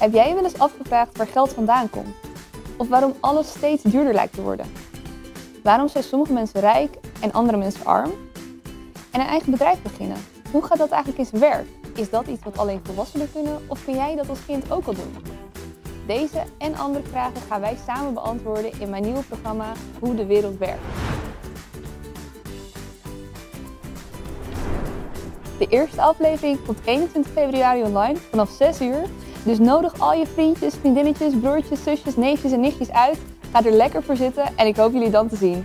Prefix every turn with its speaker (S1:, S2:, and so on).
S1: Heb jij je wel eens afgevraagd waar geld vandaan komt? Of waarom alles steeds duurder lijkt te worden? Waarom zijn sommige mensen rijk en andere mensen arm? En een eigen bedrijf beginnen. Hoe gaat dat eigenlijk in zijn werk? Is dat iets wat alleen volwassenen kunnen of kun jij dat als kind ook al doen? Deze en andere vragen gaan wij samen beantwoorden in mijn nieuwe programma Hoe de wereld werkt. De eerste aflevering komt 21 februari online vanaf 6 uur. Dus nodig al je vriendjes, vriendinnetjes, broertjes, zusjes, neefjes en nichtjes uit. Ga er lekker voor zitten en ik hoop jullie dan te zien.